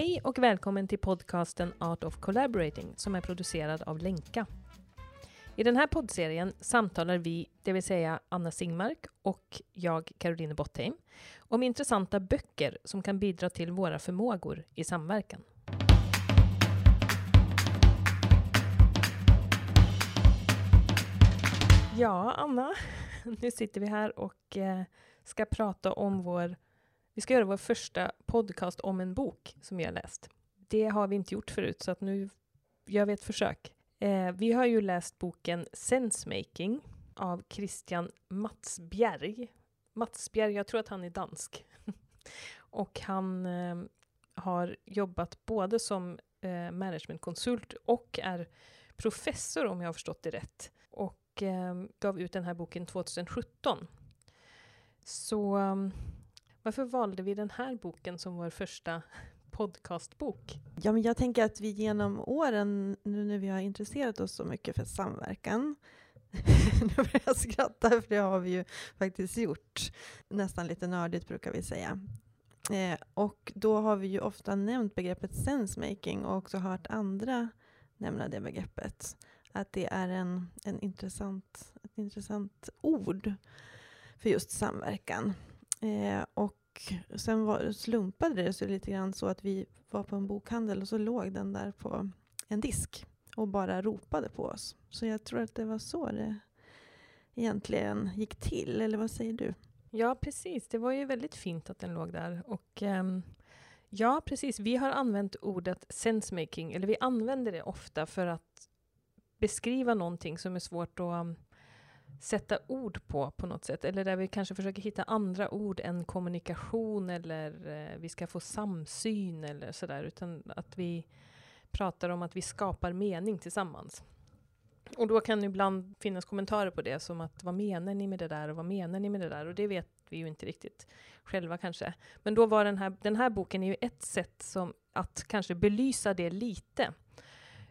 Hej och välkommen till podcasten Art of Collaborating som är producerad av Lenka. I den här poddserien samtalar vi, det vill säga Anna Singmark och jag, Caroline Bottheim, om intressanta böcker som kan bidra till våra förmågor i samverkan. Ja, Anna, nu sitter vi här och eh, ska prata om vår... Vi ska göra vår första podcast om en bok som vi har läst. Det har vi inte gjort förut, så att nu gör vi ett försök. Eh, vi har ju läst boken Sensemaking av Christian Matsbjerg. Matsbjerg, jag tror att han är dansk. och han eh, har jobbat både som eh, managementkonsult och är professor om jag har förstått det rätt. Och eh, gav ut den här boken 2017. Så ehm, varför valde vi den här boken som vår första podcastbok? Ja, men jag tänker att vi genom åren, nu när vi har intresserat oss så mycket för samverkan, nu börjar jag skratta för det har vi ju faktiskt gjort, nästan lite nördigt brukar vi säga. Eh, och då har vi ju ofta nämnt begreppet sensemaking och också hört andra nämna det begreppet. Att det är en, en intressant, ett intressant ord för just samverkan. Eh, och sen var, slumpade det sig lite grann så att vi var på en bokhandel och så låg den där på en disk och bara ropade på oss. Så jag tror att det var så det egentligen gick till, eller vad säger du? Ja, precis. Det var ju väldigt fint att den låg där. Och um, ja, precis. Vi har använt ordet sensemaking, eller vi använder det ofta för att beskriva någonting som är svårt att sätta ord på på något sätt. Eller där vi kanske försöker hitta andra ord än kommunikation eller eh, vi ska få samsyn eller sådär. Utan att vi pratar om att vi skapar mening tillsammans. Och då kan det ibland finnas kommentarer på det som att vad menar ni med det där och vad menar ni med det där? Och det vet vi ju inte riktigt själva kanske. Men då var den här, den här boken är ju ett sätt som att kanske belysa det lite.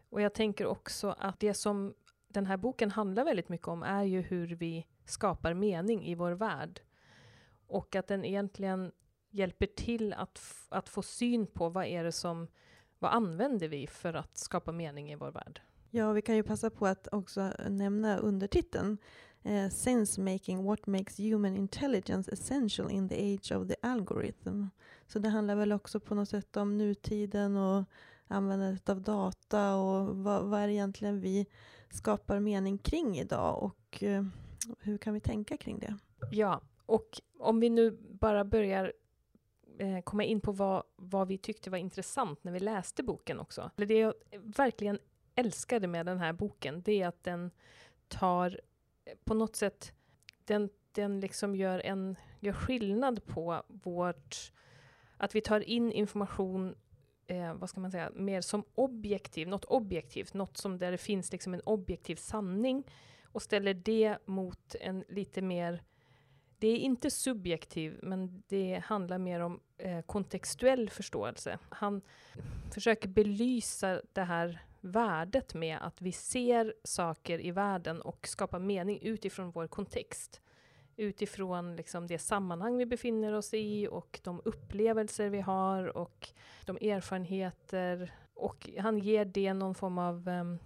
Och jag tänker också att det som den här boken handlar väldigt mycket om är ju hur vi skapar mening i vår värld. Och att den egentligen hjälper till att, att få syn på vad är det som, vad använder vi för att skapa mening i vår värld? Ja, vi kan ju passa på att också nämna undertiteln. Eh, Sense making, what makes human intelligence essential in the age of the algorithm. Så det handlar väl också på något sätt om nutiden och användandet av data och vad, vad är det egentligen vi skapar mening kring idag och eh, hur kan vi tänka kring det? Ja, och om vi nu bara börjar eh, komma in på vad, vad vi tyckte var intressant när vi läste boken också. Det jag verkligen älskade med den här boken, det är att den tar eh, på något sätt, den, den liksom gör, en, gör skillnad på vårt, att vi tar in information eh, vad ska man säga, mer som objektiv, något objektivt, något som där det finns liksom en objektiv sanning och ställer det mot en lite mer det är inte subjektiv, men det handlar mer om eh, kontextuell förståelse. Han försöker belysa det här värdet med att vi ser saker i världen och skapar mening utifrån vår kontext utifrån liksom det sammanhang vi befinner oss i och de upplevelser vi har och de erfarenheter. Och han ger det någon form av um,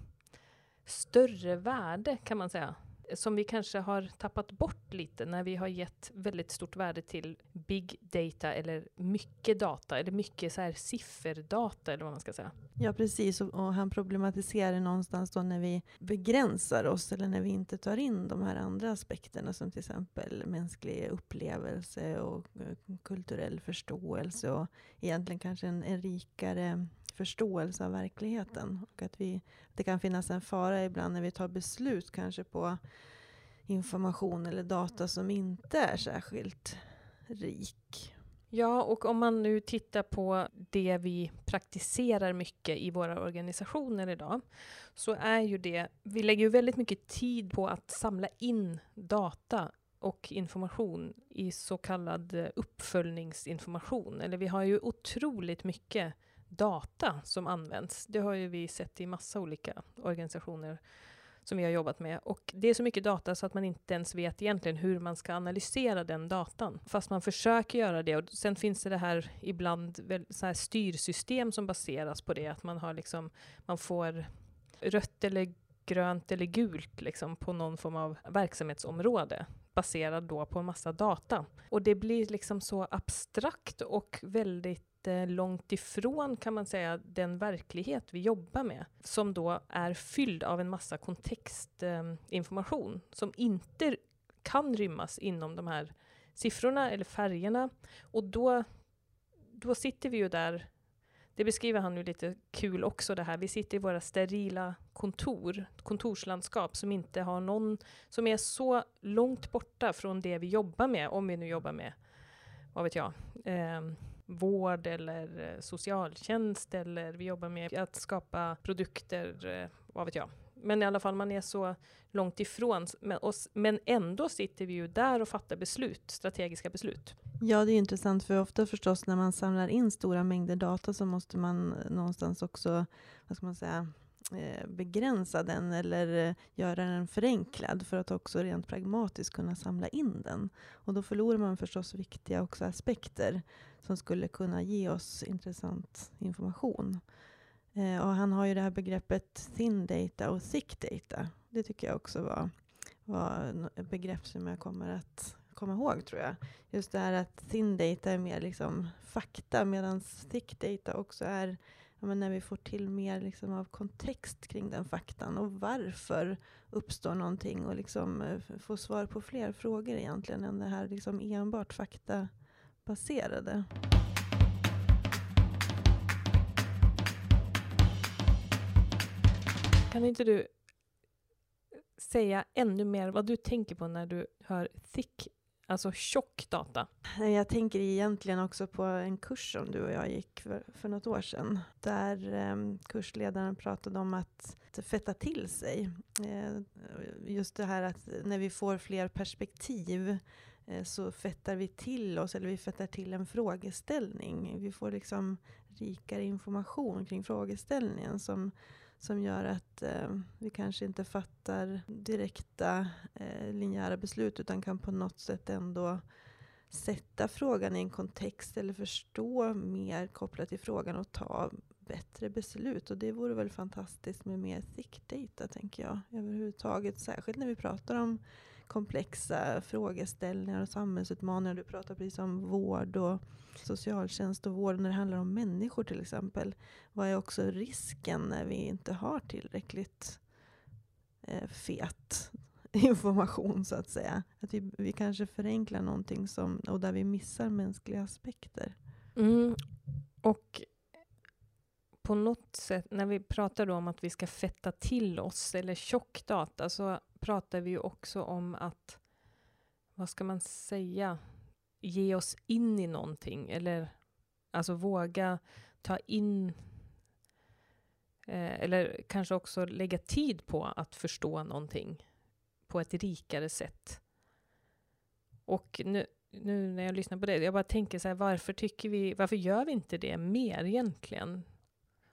större värde kan man säga som vi kanske har tappat bort lite när vi har gett väldigt stort värde till big data eller mycket data eller mycket så här sifferdata eller vad man ska säga. Ja precis och, han problematiserar någonstans då när vi begränsar oss eller när vi inte tar in de här andra aspekterna som till exempel mänsklig upplevelse och eh, kulturell förståelse och egentligen kanske en, en rikare förståelse av verkligheten. Och att vi, det kan finnas en fara ibland när vi tar beslut kanske på information eller data som inte är särskilt rik. Ja, och om man nu tittar på det vi praktiserar mycket i våra organisationer idag, så är ju det, vi lägger ju väldigt mycket tid på att samla in data och information i så kallad uppföljningsinformation. Eller vi har ju otroligt mycket data som används. Det har ju vi sett i massa olika organisationer som vi har jobbat med. Och det är så mycket data så att man inte ens vet egentligen hur man ska analysera den datan. Fast man försöker göra det. Och sen finns det det här ibland väl, så här styrsystem som baseras på det. Att man, har liksom, man får rött eller grönt eller gult liksom, på någon form av verksamhetsområde baserad då på en massa data. Och det blir liksom så abstrakt och väldigt långt ifrån kan man säga den verklighet vi jobbar med som då är fylld av en massa kontextinformation eh, som inte kan rymmas inom de här siffrorna eller färgerna. Och då, då sitter vi ju där det beskriver han ju lite kul också det här. Vi sitter i våra sterila kontor, kontorslandskap som inte har någon, som är så långt borta från det vi jobbar med, om vi nu jobbar med, vad vet jag, eh, vård eller eh, socialtjänst eller vi jobbar med att skapa produkter, eh, vad vet jag. Men i alla fall, man är så långt ifrån. Men, oss, men ändå sitter vi ju där och fattar beslut, strategiska beslut. Ja, det är intressant, för ofta förstås när man samlar in stora mängder data så måste man eh, någonstans också, vad ska man säga, Eh, begränsa den eller eh, göra den förenklad för att också rent pragmatiskt kunna samla in den. Och då förlorar man förstås viktiga också aspekter som skulle kunna ge oss intressant information. Eh, och han har ju det här begreppet thin data och thick data. Det tycker jag också var, var ett begrepp som jag kommer att komma ihåg tror jag. Just det här att thin data är mer liksom fakta medan thick data också är ja, när vi får till mer liksom av kontext kring den faktan och varför uppstår någonting och liksom eh, få svar på fler frågor egentligen än det här liksom enbart faktabaserade. Kan inte du eh, säga ännu mer vad du tänker på när du hör thick, alltså tjock data? Jag tänker egentligen också på en kurs som du och jag gick för, för något år sedan. Där eh, kursledaren pratade om att fetta till sig. Eh, just det här att när vi får fler perspektiv eh, så fettar vi till oss, eller vi fettar till en frågeställning. Vi får liksom rikare information kring frågeställningen som som gör att eh, vi kanske inte fattar direkta eh, linjära beslut utan kan på något sätt ändå sätta frågan i en kontext eller förstå mer kopplat till frågan och ta bättre beslut. Och det vore väl fantastiskt med mer thick data, tänker jag, överhuvudtaget. Särskilt när vi pratar om komplexa frågeställningar och samhällsutmaningar. Du pratar precis om vård och socialtjänst och vård när det handlar om människor till exempel. Vad är också risken när vi inte har tillräckligt eh, fet information så att säga? Att vi, vi kanske förenklar någonting som, och där vi missar mänskliga aspekter. Mm. Och på något sätt, när vi pratar om att vi ska fetta till oss, eller tjock data, så pratar vi ju också om att, vad ska man säga, ge oss in i någonting, eller alltså våga ta in eh, eller kanske också lägga tid på att förstå någonting på ett rikare sätt. Och nu, nu när jag lyssnar på det, jag bara tänker så här, varför tycker vi, varför gör vi inte det mer egentligen?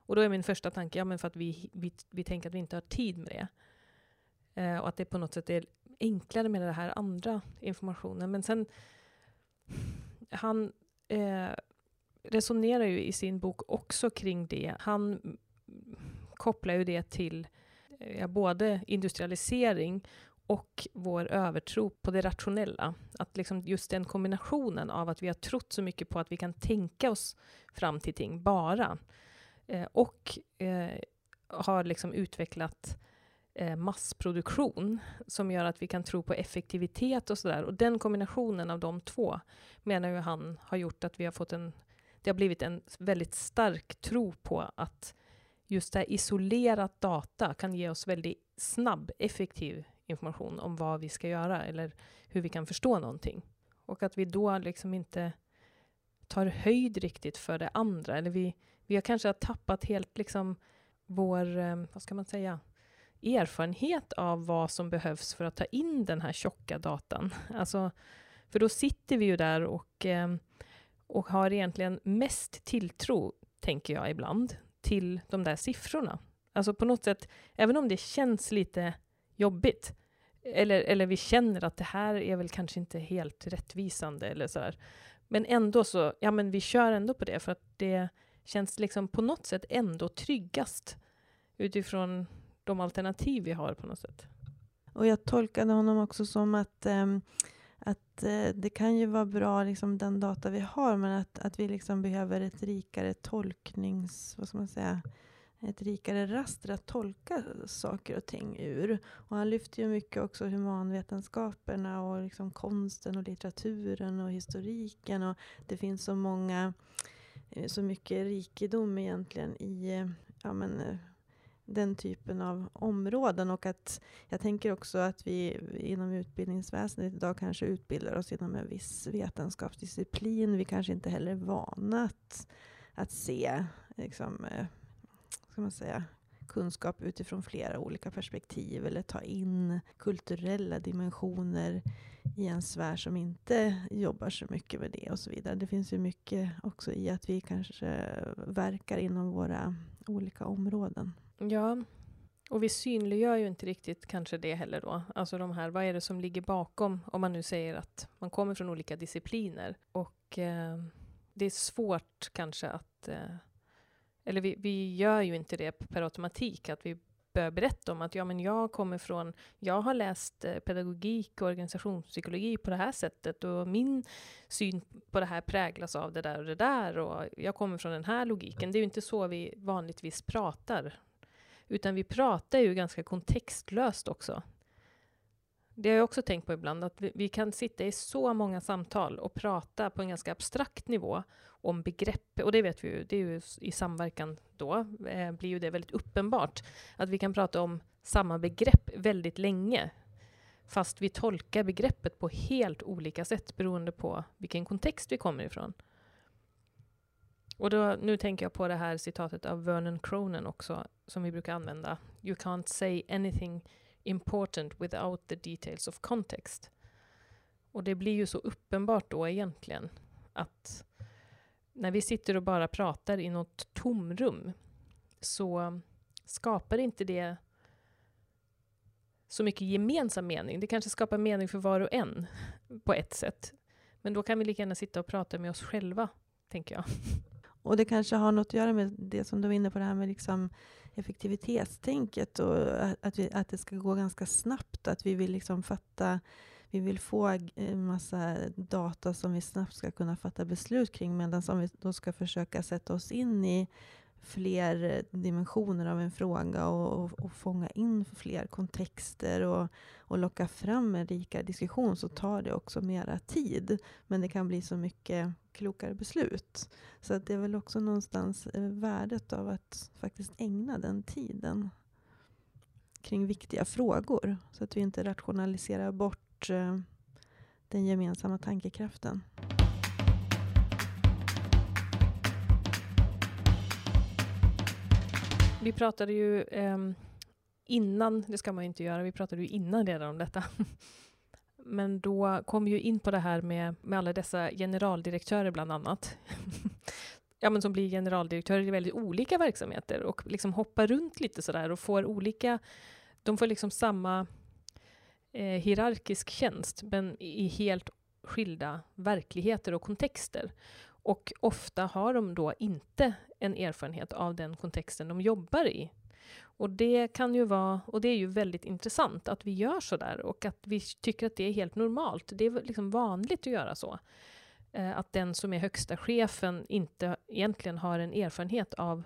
Och då är min första tanke, ja men för att vi, vi, vi tänker att vi inte har tid med det. Eh, och att det på något sätt är enklare med den här andra informationen. Men sen, han eh, resonerar ju i sin bok också kring det. Han kopplar ju det till eh, både industrialisering och vår övertro på det rationella. Att liksom just den kombinationen av att vi har trott så mycket på att vi kan tänka oss fram till ting bara, eh, och eh, har liksom utvecklat eh, Eh, massproduktion som gör att vi kan tro på effektivitet och sådär. Och den kombinationen av de två menar ju han har gjort att vi har fått en, det har blivit en väldigt stark tro på att just det här isolerat data kan ge oss väldigt snabb, effektiv information om vad vi ska göra eller hur vi kan förstå någonting. Och att vi då liksom inte tar höjd riktigt för det andra. Eller vi, vi har kanske tappat helt liksom vår, eh, vad ska man säga, erfarenhet av vad som behövs för att ta in den här tjocka datan. Alltså, för då sitter vi ju där och, ehm, och har egentligen mest tilltro, tänker jag ibland, till de där siffrorna. Alltså på något sätt, även om det känns lite jobbigt. Eller, eller vi känner att det här är väl kanske inte helt rättvisande eller sådär. Men ändå så, ja men vi kör ändå på det för att det känns liksom på något sätt ändå tryggast utifrån de alternativ vi har på något sätt. Och jag tolkade honom också som att, äm, att uh, det kan ju vara bra, liksom, den data vi har, men att, att vi liksom behöver ett rikare tolknings... Vad ska man säga? ett rikare raster att tolka saker och ting ur. Och han lyfter ju mycket också humanvetenskaperna och liksom konsten och litteraturen och historiken. Och det finns så många, eh, så mycket rikedom egentligen i eh, ja, men, den typen av områden. Och att jag tänker också att vi inom utbildningsväsendet idag kanske utbildar oss inom en viss vetenskapsdisciplin. Vi kanske inte heller är vana att, att se liksom, eh, ska man säga, kunskap utifrån flera olika perspektiv eller ta in kulturella dimensioner i en sfär som inte jobbar så mycket med det och så vidare. Det finns ju mycket också i att vi kanske verkar inom våra olika områden. Ja, och vi synliggör ju inte riktigt kanske det heller då. Alltså de här, vad är det som ligger bakom om man nu säger att man kommer från olika discipliner och eh, det är svårt kanske att eh, eller vi, vi gör ju inte det per automatik, att vi bör berätta om att ja, men jag kommer från, jag har läst eh, pedagogik och organisationspsykologi på det här sättet och min syn på det här präglas av det där och det där och jag kommer från den här logiken. Det är ju inte så vi vanligtvis pratar, utan vi pratar ju ganska kontextlöst också. Det har jag också tänkt på ibland, att vi, vi kan sitta i så många samtal och prata på en ganska abstrakt nivå om begrepp, och det vet vi ju, det är ju i samverkan då, eh, blir ju det väldigt uppenbart, att vi kan prata om samma begrepp väldigt länge, fast vi tolkar begreppet på helt olika sätt beroende på vilken kontext vi kommer ifrån. Och då, nu tänker jag på det här citatet av Vernon Cronin också, som vi brukar använda. You can't say anything important without the details of context. Och det blir ju så uppenbart då egentligen att när vi sitter och bara pratar i något tomrum så skapar inte det så mycket gemensam mening. Det kanske skapar mening för var och en på ett sätt. Men då kan vi lika gärna sitta och prata med oss själva, tänker jag. Och det kanske har något att göra med det som du var inne på, det här med liksom effektivitetstänket och att, vi, att det ska gå ganska snabbt. Att vi vill liksom fatta vi vill få en massa data som vi snabbt ska kunna fatta beslut kring, medan om vi då ska försöka sätta oss in i fler eh, dimensioner av en fråga och, och, och fånga in fler kontexter och, och locka fram en rikare diskussion så tar det också mera tid. Men det kan bli så mycket klokare beslut. Så det är väl också någonstans eh, värdet av att faktiskt ägna den tiden kring viktiga frågor. Så att vi inte rationaliserar bort eh, den gemensamma tankekraften. Vi pratade ju eh, innan, det ska man ju inte göra, vi pratade ju innan redan om detta. Men då kom vi ju in på det här med, med alla dessa generaldirektörer bland annat. ja, men som blir generaldirektörer i väldigt olika verksamheter och liksom hoppar runt lite sådär och får olika, de får liksom samma eh, hierarkisk tjänst men i helt skilda verkligheter och kontexter. Och ofta har de då inte en erfarenhet av den kontexten de jobbar i. Och det kan ju vara, och det är ju väldigt intressant att vi gör så där och att vi tycker att det är helt normalt. Det är liksom vanligt att göra så. Eh, att den som är högsta chefen inte egentligen har en erfarenhet av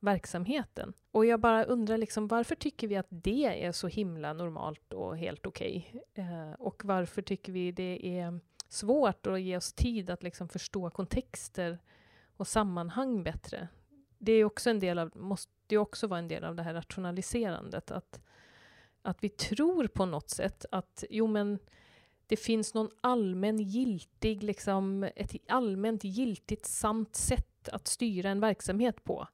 verksamheten. Och jag bara undrar liksom, varför tycker vi att det är så himla normalt och helt okej? Okay? Eh, och varför tycker vi det är svårt att ge oss tid att liksom förstå kontexter och sammanhang bättre? Det är också en del av, måste också vara en del av det här rationaliserandet. Att, att vi tror på något sätt att jo men det finns någon allmän giltig, liksom, ett allmänt giltigt sant sätt att styra en verksamhet på.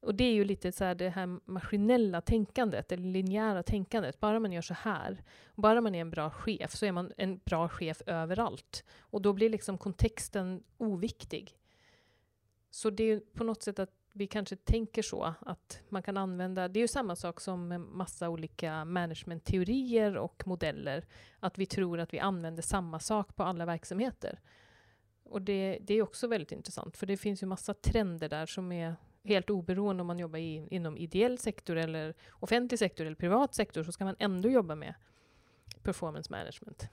Och det är ju lite så här det här maskinella tänkandet, det linjära tänkandet. Bara man gör så här, bara man är en bra chef, så är man en bra chef överallt. Och då blir liksom kontexten oviktig. Så det är på något sätt att vi kanske tänker så, att man kan använda, det är ju samma sak som med massa olika managementteorier och modeller, att vi tror att vi använder samma sak på alla verksamheter. Och det, det är också väldigt intressant, för det finns ju massa trender där som är helt oberoende om man jobbar i, inom ideell sektor eller offentlig sektor eller privat sektor, så ska man ändå jobba med performance management.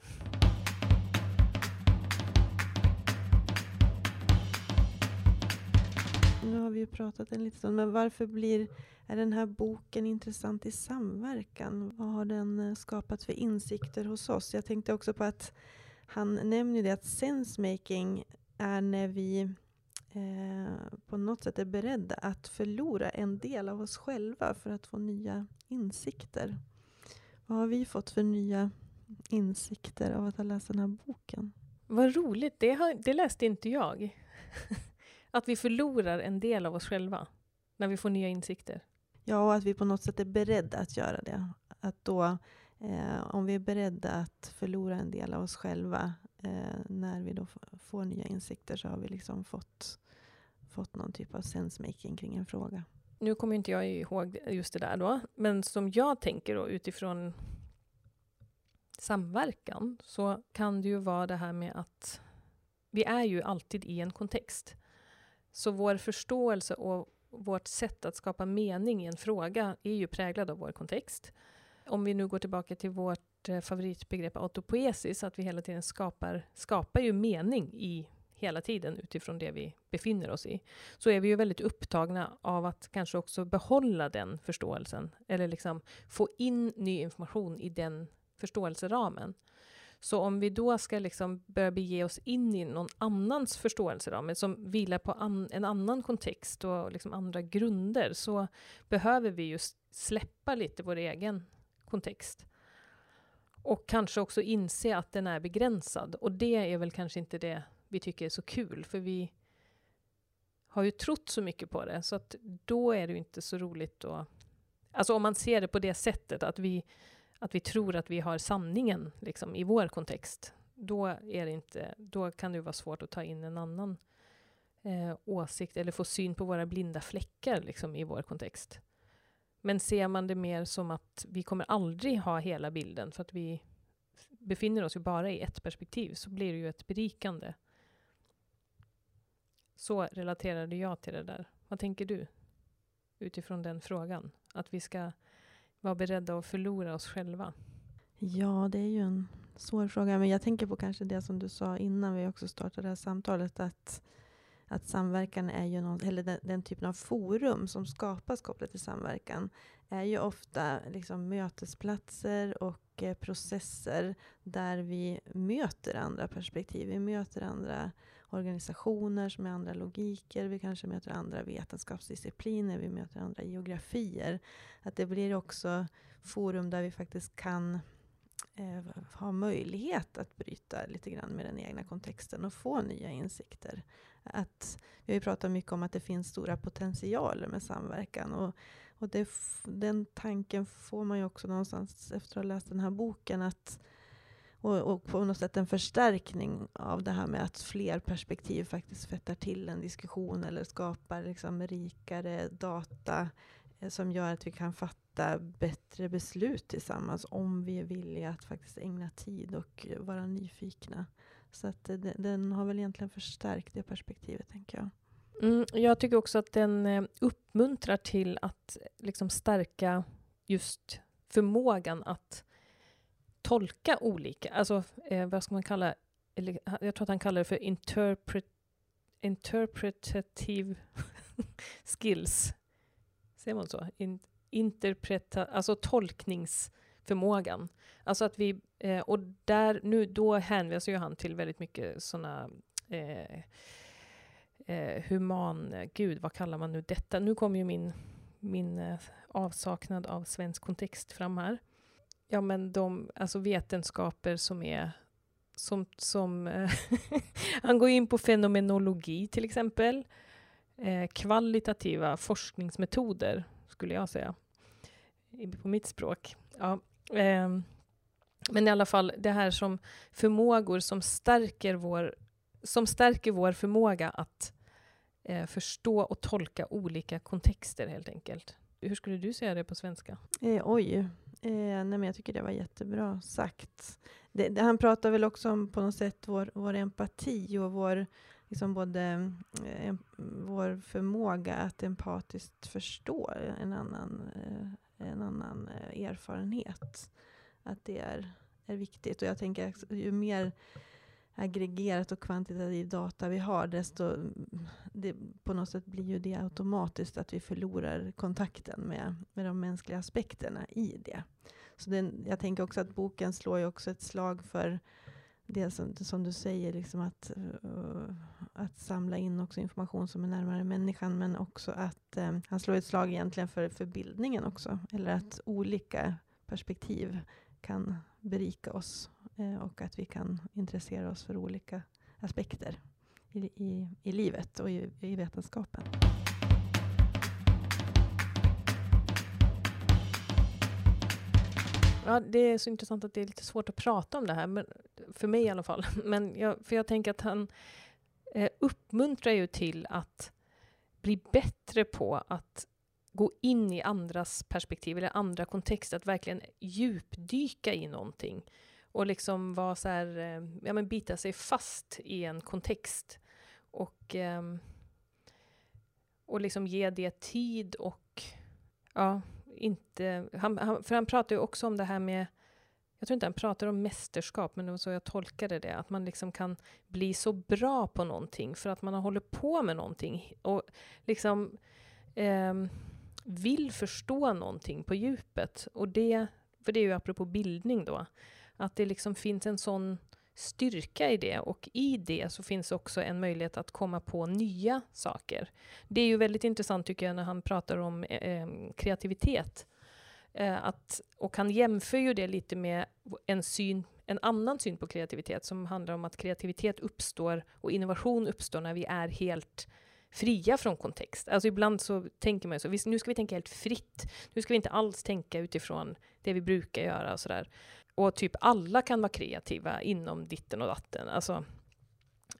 Nu har vi ju pratat en liten stund, men varför blir är den här boken intressant i samverkan? Vad har den eh, skapat för insikter hos oss? Jag tänkte också på att han nämner det att sensemaking är när vi eh, på något sätt är beredda att förlora en del av oss själva för att få nya insikter. Vad har vi fått för nya insikter av att ha läst den här boken? Vad roligt, det, har, det läste inte jag. Att vi förlorar en del av oss själva när vi får nya insikter. Ja, och att vi på något sätt är beredda att göra det. Att då, eh, om vi är beredda att förlora en del av oss själva eh, när vi då får nya insikter så har vi liksom fått, fått någon typ av sensemaking kring en fråga. Nu kommer inte jag ihåg just det där då, men som jag tänker då utifrån samverkan så kan det ju vara det här med att vi är ju alltid i en kontext. Så vår förståelse och vårt sätt att skapa mening i en fråga är ju präglad av vår kontext. Om vi nu går tillbaka till vårt eh, favoritbegrepp autopoesis, att vi hela tiden skapar, skapar ju mening i hela tiden utifrån det vi befinner oss i, så är vi ju väldigt upptagna av att kanske också behålla den förståelsen, eller liksom få in ny information i den förståelseramen. Så om vi då ska liksom börja bege oss in i någon annans förståelseram, som vilar på an, en annan kontext och liksom andra grunder, så behöver vi ju släppa lite vår egen kontext. Och kanske också inse att den är begränsad. Och det är väl kanske inte det vi tycker är så kul, för vi har ju trott så mycket på det, så att då är det ju inte så roligt att... Alltså om man ser det på det sättet, att vi att vi tror att vi har sanningen liksom, i vår kontext, då, är det inte, då kan det vara svårt att ta in en annan eh, åsikt eller få syn på våra blinda fläckar liksom, i vår kontext. Men ser man det mer som att vi kommer aldrig ha hela bilden för att vi befinner oss ju bara i ett perspektiv, så blir det ju ett berikande. Så relaterade jag till det där. Vad tänker du utifrån den frågan? Att vi ska vara beredda att förlora oss själva? Ja, det är ju en svår fråga. Men jag tänker på kanske det som du sa innan vi också startade det här samtalet. Att, att samverkan är ju någon, eller den, den typen av forum som skapas kopplat till samverkan är ju ofta liksom mötesplatser och eh, processer där vi möter andra perspektiv. Vi möter andra organisationer som är andra logiker. Vi kanske möter andra vetenskapsdiscipliner. Vi möter andra geografier. Att det blir också forum där vi faktiskt kan eh, ha möjlighet att bryta lite grann med den egna kontexten och få nya insikter. Att, vi har ju pratat mycket om att det finns stora potentialer med samverkan. Och, och det, den tanken får man ju också någonstans efter att ha läst den här boken. att och, och, på något sätt en förstärkning av det här med att fler perspektiv faktiskt fettar till en diskussion eller skapar liksom rikare data eh, som gör att vi kan fatta bättre beslut tillsammans om vi är villiga att faktiskt ägna tid och vara nyfikna. Så att eh, det, den har väl egentligen förstärkt det perspektivet, tänker jag. Mm, jag tycker också att den eh, uppmuntrar till att eh, liksom stärka just förmågan att tolka olika, alltså eh, vad ska man kalla, eller, jag tror att han kallar det för interpret, interpretative skills. Säger man så? In, interpreta, alltså tolkningsförmågan. Alltså att vi, eh, och där, nu, då hänvisar ju han till väldigt mycket sådana eh, eh, human, gud vad kallar man nu detta? Nu kommer ju min, min eh, avsaknad av svensk kontext fram här ja, men de alltså vetenskaper som är som, som eh, han går in på fenomenologi till exempel. Eh, kvalitativa forskningsmetoder, skulle jag säga. På mitt språk. Ja, eh, men i alla fall, det här som förmågor som stärker vår, som stärker vår förmåga att eh, förstå och tolka olika kontexter helt enkelt. Hur skulle du säga det på svenska? Eh, oj, eh, nej men jag tycker det var jättebra sagt. Det, det, han pratar väl också om på något sätt vår, vår empati och vår, liksom både, eh, vår förmåga att empatiskt förstå en annan, eh, en annan eh, erfarenhet. Att det är, är viktigt. Och jag tänker ju mer aggregerat och kvantitativ data vi har, desto det, på något sätt blir ju det automatiskt att vi förlorar kontakten med, med de mänskliga aspekterna i det. Så den, jag tänker också att boken slår ju också ett slag för det som, som du säger, liksom att, uh, att samla in också information som är närmare människan, men också att um, han slår ett slag egentligen för, för bildningen också, eller att olika perspektiv kan berika oss Eh, och att vi kan intressera oss för olika aspekter i, i, i livet och i, i vetenskapen. Ja, det är så intressant att det är lite svårt att prata om det här, men, för mig i alla fall. Men jag, för jag tänker att han eh, uppmuntrar ju till att bli bättre på att gå in i andras perspektiv eller andra kontexter, att verkligen djupdyka i någonting och liksom vara så här, eh, ja men bita sig fast i en kontext och, ehm, och liksom ge det tid och ja, inte, han, han, för han pratar ju också om det här med jag tror inte han pratar om mästerskap, men det var så jag tolkade det. Att man liksom kan bli så bra på någonting för att man har hållit på med någonting. Och liksom eh, vill förstå någonting på djupet. Och det, för det är ju apropå bildning då, att det liksom finns en sån styrka i det och i det så finns också en möjlighet att komma på nya saker. Det är ju väldigt intressant tycker jag när han pratar om eh, eh kreativitet. Eh, att, och han jämför ju det lite med en, syn, en annan syn på kreativitet som handlar om att kreativitet uppstår och innovation uppstår när vi är helt fria från kontext. Alltså ibland så tänker man ju så, nu ska vi tänka helt fritt. Nu ska vi inte alls tänka utifrån det vi brukar göra och sådär. Och typ alla kan vara kreativa inom ditten och datten. Alltså,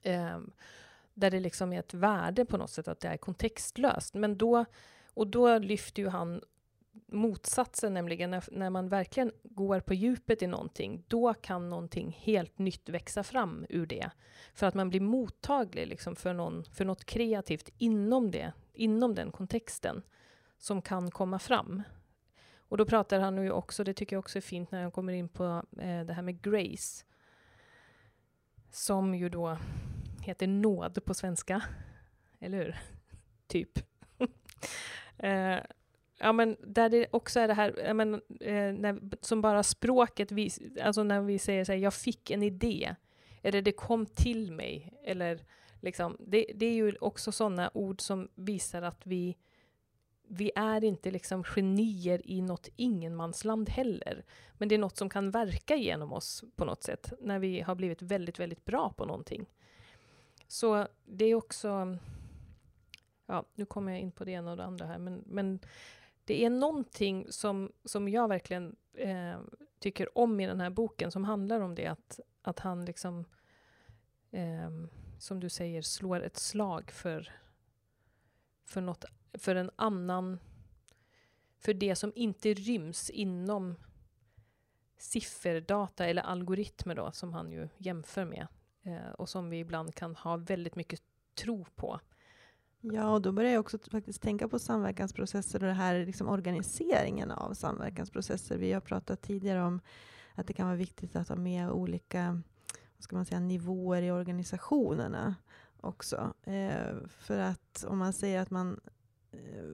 um, där det liksom är ett värde på något sätt att det är kontextlöst. Men då, och då lyfter ju han motsatsen, nämligen när, när man verkligen går på djupet i någonting, då kan någonting helt nytt växa fram ur det. För att man blir mottaglig liksom för, någon, för något kreativt inom, det, inom den kontexten som kan komma fram. Och då pratar han ju också, det tycker jag också är fint när han kommer in på eh, det här med grace. Som ju då heter nåd på svenska. Eller hur? typ. eh, ja, men där det också är det här, men, eh, när, som bara språket, vis, alltså när vi säger så här, jag fick en idé, eller det kom till mig, eller liksom, det, det är ju också sådana ord som visar att vi vi är inte liksom genier i något ingenmansland heller. Men det är något som kan verka genom oss på något sätt, när vi har blivit väldigt, väldigt bra på någonting. Så det är också... Ja, nu kommer jag in på det ena och det andra här, men, men det är någonting som, som jag verkligen eh, tycker om i den här boken, som handlar om det, att, att han liksom, eh, som du säger, slår ett slag för, för något för en annan, för det som inte ryms inom sifferdata eller algoritmer då, som han ju jämför med eh, och som vi ibland kan ha väldigt mycket tro på. Ja, och då börjar jag också faktiskt tänka på samverkansprocesser och det här liksom organiseringen av samverkansprocesser. Vi har pratat tidigare om att det kan vara viktigt att ha med olika vad ska man säga, nivåer i organisationerna också. Eh, för att om man säger att man eh,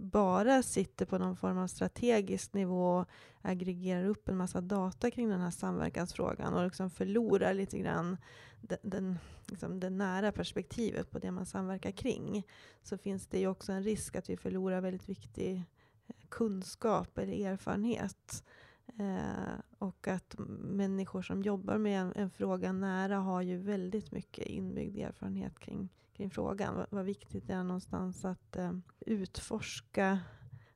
bara sitter på någon form av strategisk nivå och aggregerar upp en massa data kring den här samverkansfrågan och liksom förlorar lite grann den, den, liksom det nära perspektivet på det man samverkar kring, så finns det ju också en risk att vi förlorar väldigt viktig eh, kunskap eller erfarenhet. Eh, och att människor som jobbar med en, en, fråga nära har ju väldigt mycket inbyggd erfarenhet kring kring frågan. Vad, viktigt det är någonstans att eh, utforska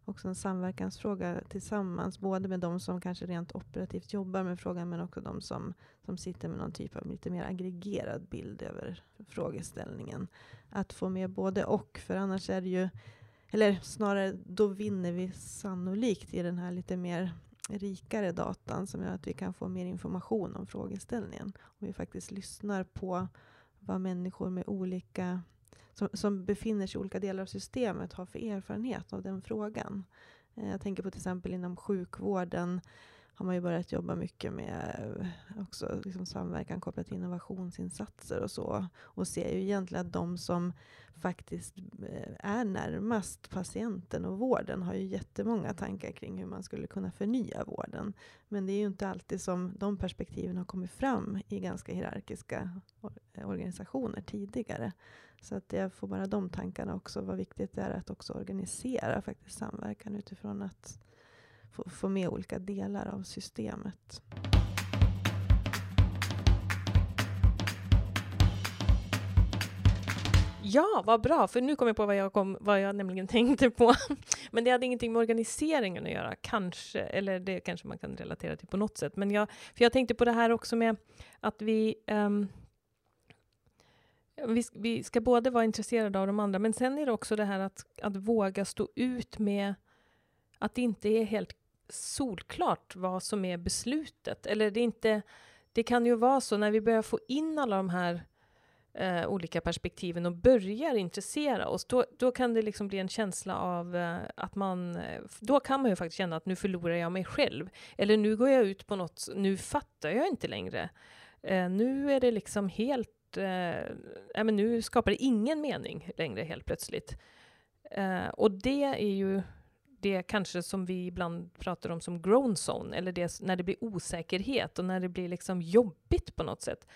också en samverkansfråga tillsammans, både med de som kanske rent operativt jobbar med frågan, men också de som, som sitter med någon typ av lite mer aggregerad bild över frågeställningen. Att få med både och, för annars är det ju, eller snarare då vinner vi sannolikt i den här lite mer rikare datan som gör att vi kan få mer information om frågeställningen. Om vi faktiskt lyssnar på vad människor med olika som, som befinner sig i olika delar av systemet har för erfarenhet av den frågan. Eh, jag tänker på till exempel inom sjukvården har man ju börjat jobba mycket med eh, också liksom samverkan kopplat till innovationsinsatser och så. Och ser ju egentligen att de som faktiskt eh, är närmast patienten och vården har ju jättemånga tankar kring hur man skulle kunna förnya vården. Men det är ju inte alltid som de perspektiven har kommit fram i ganska hierarkiska eh, organisationer tidigare. Så att jag får bara de tankarna också, vad viktigt det är att också organisera faktiskt samverkan utifrån att få, få med olika delar av systemet. Ja, vad bra, för nu kom jag på vad jag, kom, vad jag nämligen tänkte på. Men det hade ingenting med organiseringen att göra, kanske, eller det kanske man kan relatera till på något sätt. Men jag, för jag tänkte på det här också med att vi um, vi, vi ska både vara intresserade av de andra, men sen är det också det här att, att våga stå ut med att det inte är helt solklart vad som är beslutet. Eller det, är inte, det kan ju vara så när vi börjar få in alla de här eh, olika perspektiven och börjar intressera oss, då, då kan det liksom bli en känsla av eh, att man... Eh, då kan man ju faktiskt känna att nu förlorar jag mig själv. Eller nu går jag ut på något, nu fattar jag inte längre. Eh, nu är det liksom helt eh, men nu skapar det ingen mening längre helt plötsligt. Eh, och det är ju det kanske som vi ibland pratar om som grown zone, eller det när det blir osäkerhet och när det blir liksom jobbigt på något sätt.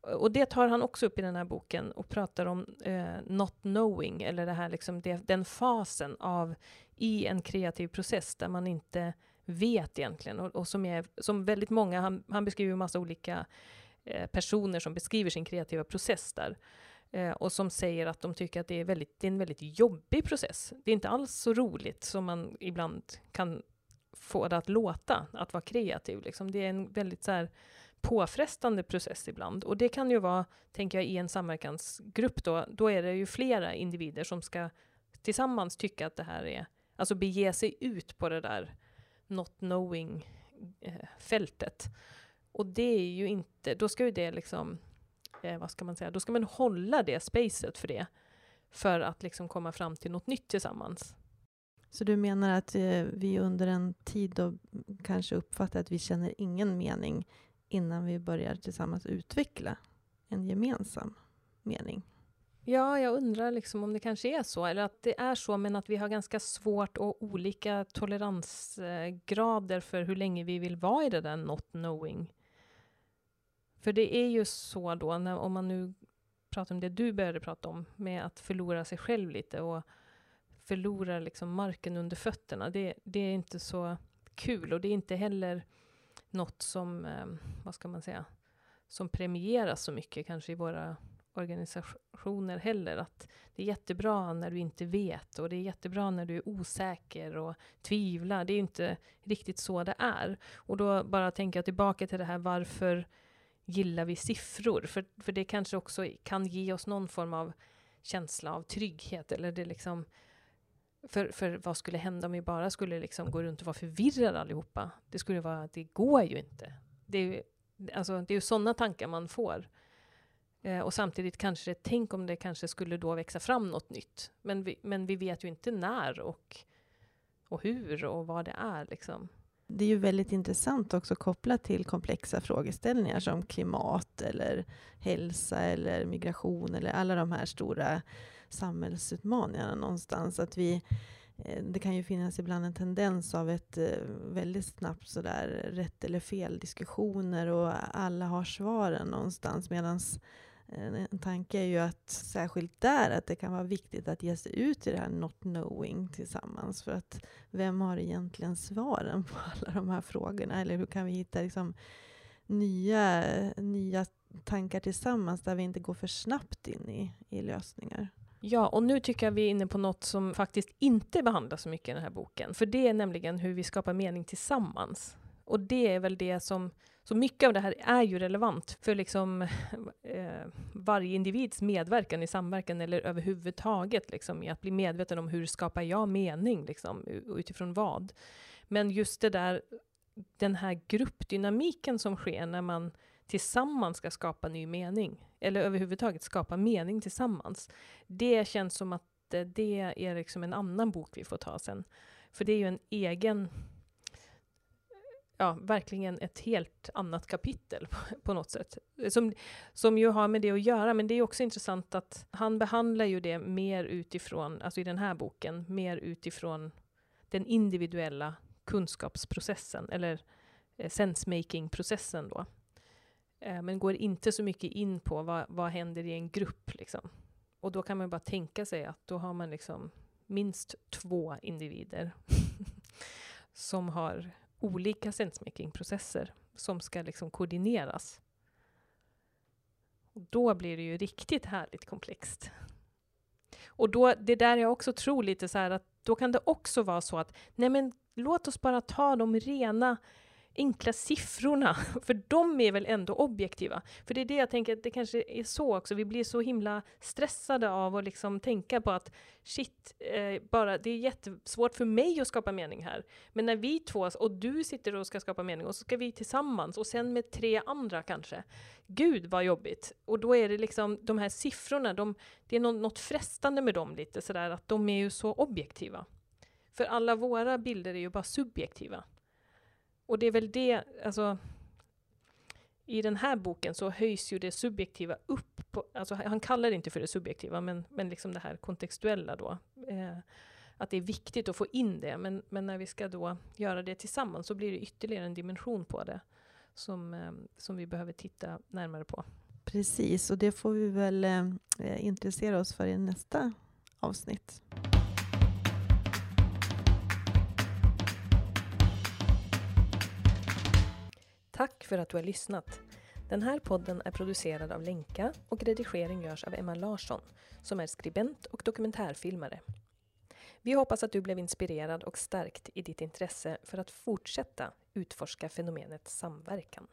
Och det tar han också upp i den här boken och pratar om eh, not knowing, eller det här liksom det, den fasen av i en kreativ process där man inte vet egentligen och, och som, är, som väldigt många, han, han beskriver massa olika Eh, personer som beskriver sin kreativa process där. Eh, och som säger att de tycker att det är, väldigt, det är en väldigt jobbig process. Det är inte alls så roligt som man ibland kan få det att låta, att vara kreativ. Liksom. Det är en väldigt så här, påfrestande process ibland. Och det kan ju vara, tänker jag, i en samverkansgrupp då, då är det ju flera individer som ska tillsammans tycka att det här är, alltså bege sig ut på det där not knowing-fältet. Eh, och det är ju inte, då ska ju det liksom, eh, vad ska man säga, då ska man hålla det spacet för det. För att liksom komma fram till något nytt tillsammans. Så du menar att eh, vi under en tid då kanske uppfattar att vi känner ingen mening innan vi börjar tillsammans utveckla en gemensam mening? Ja, jag undrar liksom om det kanske är så, eller att det är så, men att vi har ganska svårt och olika toleransgrader för hur länge vi vill vara i det där not knowing för det är ju så då, när, om man nu pratar om det du började prata om, med att förlora sig själv lite och förlora liksom marken under fötterna. Det, det är inte så kul och det är inte heller något som, eh, vad ska man säga, som premieras så mycket kanske i våra organisationer heller. Att det är jättebra när du inte vet och det är jättebra när du är osäker och tvivlar. Det är inte riktigt så det är. Och då bara tänker jag tillbaka till det här varför gillar vi siffror? För, för det kanske också kan ge oss någon form av känsla av trygghet. Eller det liksom, för, för vad skulle hända om vi bara skulle liksom gå runt och vara förvirrade allihopa? Det skulle vara, det går ju inte. Det är ju, alltså, det är ju sådana tankar man får. Eh, och samtidigt kanske det, tänk om det kanske skulle då växa fram något nytt. Men vi, men vi vet ju inte när och, och hur och vad det är liksom det är ju väldigt intressant också kopplat till komplexa frågeställningar som klimat eller hälsa eller migration eller alla de här stora samhällsutmaningarna någonstans. Att vi, eh, det kan ju finnas ibland en tendens av ett eh, väldigt snabbt sådär rätt eller fel diskussioner och alla har svaren någonstans medan en tanke är ju att särskilt där, att det kan vara viktigt att ge sig ut i det här not knowing tillsammans. För att vem har egentligen svaren på alla de här frågorna? Eller hur kan vi hitta liksom nya, nya tankar tillsammans där vi inte går för snabbt in i, i lösningar? Ja, och nu tycker jag vi är inne på något som faktiskt inte behandlas så mycket i den här boken. För det är nämligen hur vi skapar mening tillsammans. Och det är väl det som, så mycket av det här är ju relevant för liksom eh, varje individs medverkan i samverkan eller överhuvudtaget liksom i att bli medveten om hur skapar jag mening liksom utifrån vad. Men just det där, den här gruppdynamiken som sker när man tillsammans ska skapa ny mening, eller överhuvudtaget skapa mening tillsammans. Det känns som att eh, det är liksom en annan bok vi får ta sen. För det är ju en egen, ja, verkligen ett helt annat kapitel på, på något sätt. Som, som ju har med det att göra, men det är också intressant att han behandlar ju det mer utifrån, alltså i den här boken, mer utifrån den individuella kunskapsprocessen, eller eh, sensemaking-processen då. Eh, men går inte så mycket in på vad, vad händer i en grupp. Liksom. Och då kan man bara tänka sig att då har man liksom minst två individer som har olika sensemaking-processer som ska liksom koordineras. Och då blir det ju riktigt härligt komplext. Och då, det där jag också tror lite så här att då kan det också vara så att nej men låt oss bara ta de rena enkla siffrorna, för de är väl ändå objektiva? För det är det jag tänker, att det kanske är så också, vi blir så himla stressade av att liksom tänka på att shit, eh, bara, det är jättesvårt för mig att skapa mening här. Men när vi två, och du sitter och ska skapa mening, och så ska vi tillsammans, och sen med tre andra kanske. Gud vad jobbigt! Och då är det liksom, de här siffrorna, de, det är något, något frestande med dem lite sådär, att de är ju så objektiva. För alla våra bilder är ju bara subjektiva. Och det är väl det, alltså i den här boken så höjs ju det subjektiva upp. På, alltså han kallar det inte för det subjektiva, men, men liksom det här kontextuella då. Eh, att det är viktigt att få in det, men, men när vi ska då göra det tillsammans så blir det ytterligare en dimension på det som, eh, som vi behöver titta närmare på. Precis, och det får vi väl eh, intressera oss för i nästa avsnitt. Tack för att du har lyssnat. Den här podden är producerad av Lenka och redigering görs av Emma Larsson som är skribent och dokumentärfilmare. Vi hoppas att du blev inspirerad och stärkt i ditt intresse för att fortsätta utforska fenomenet samverkan.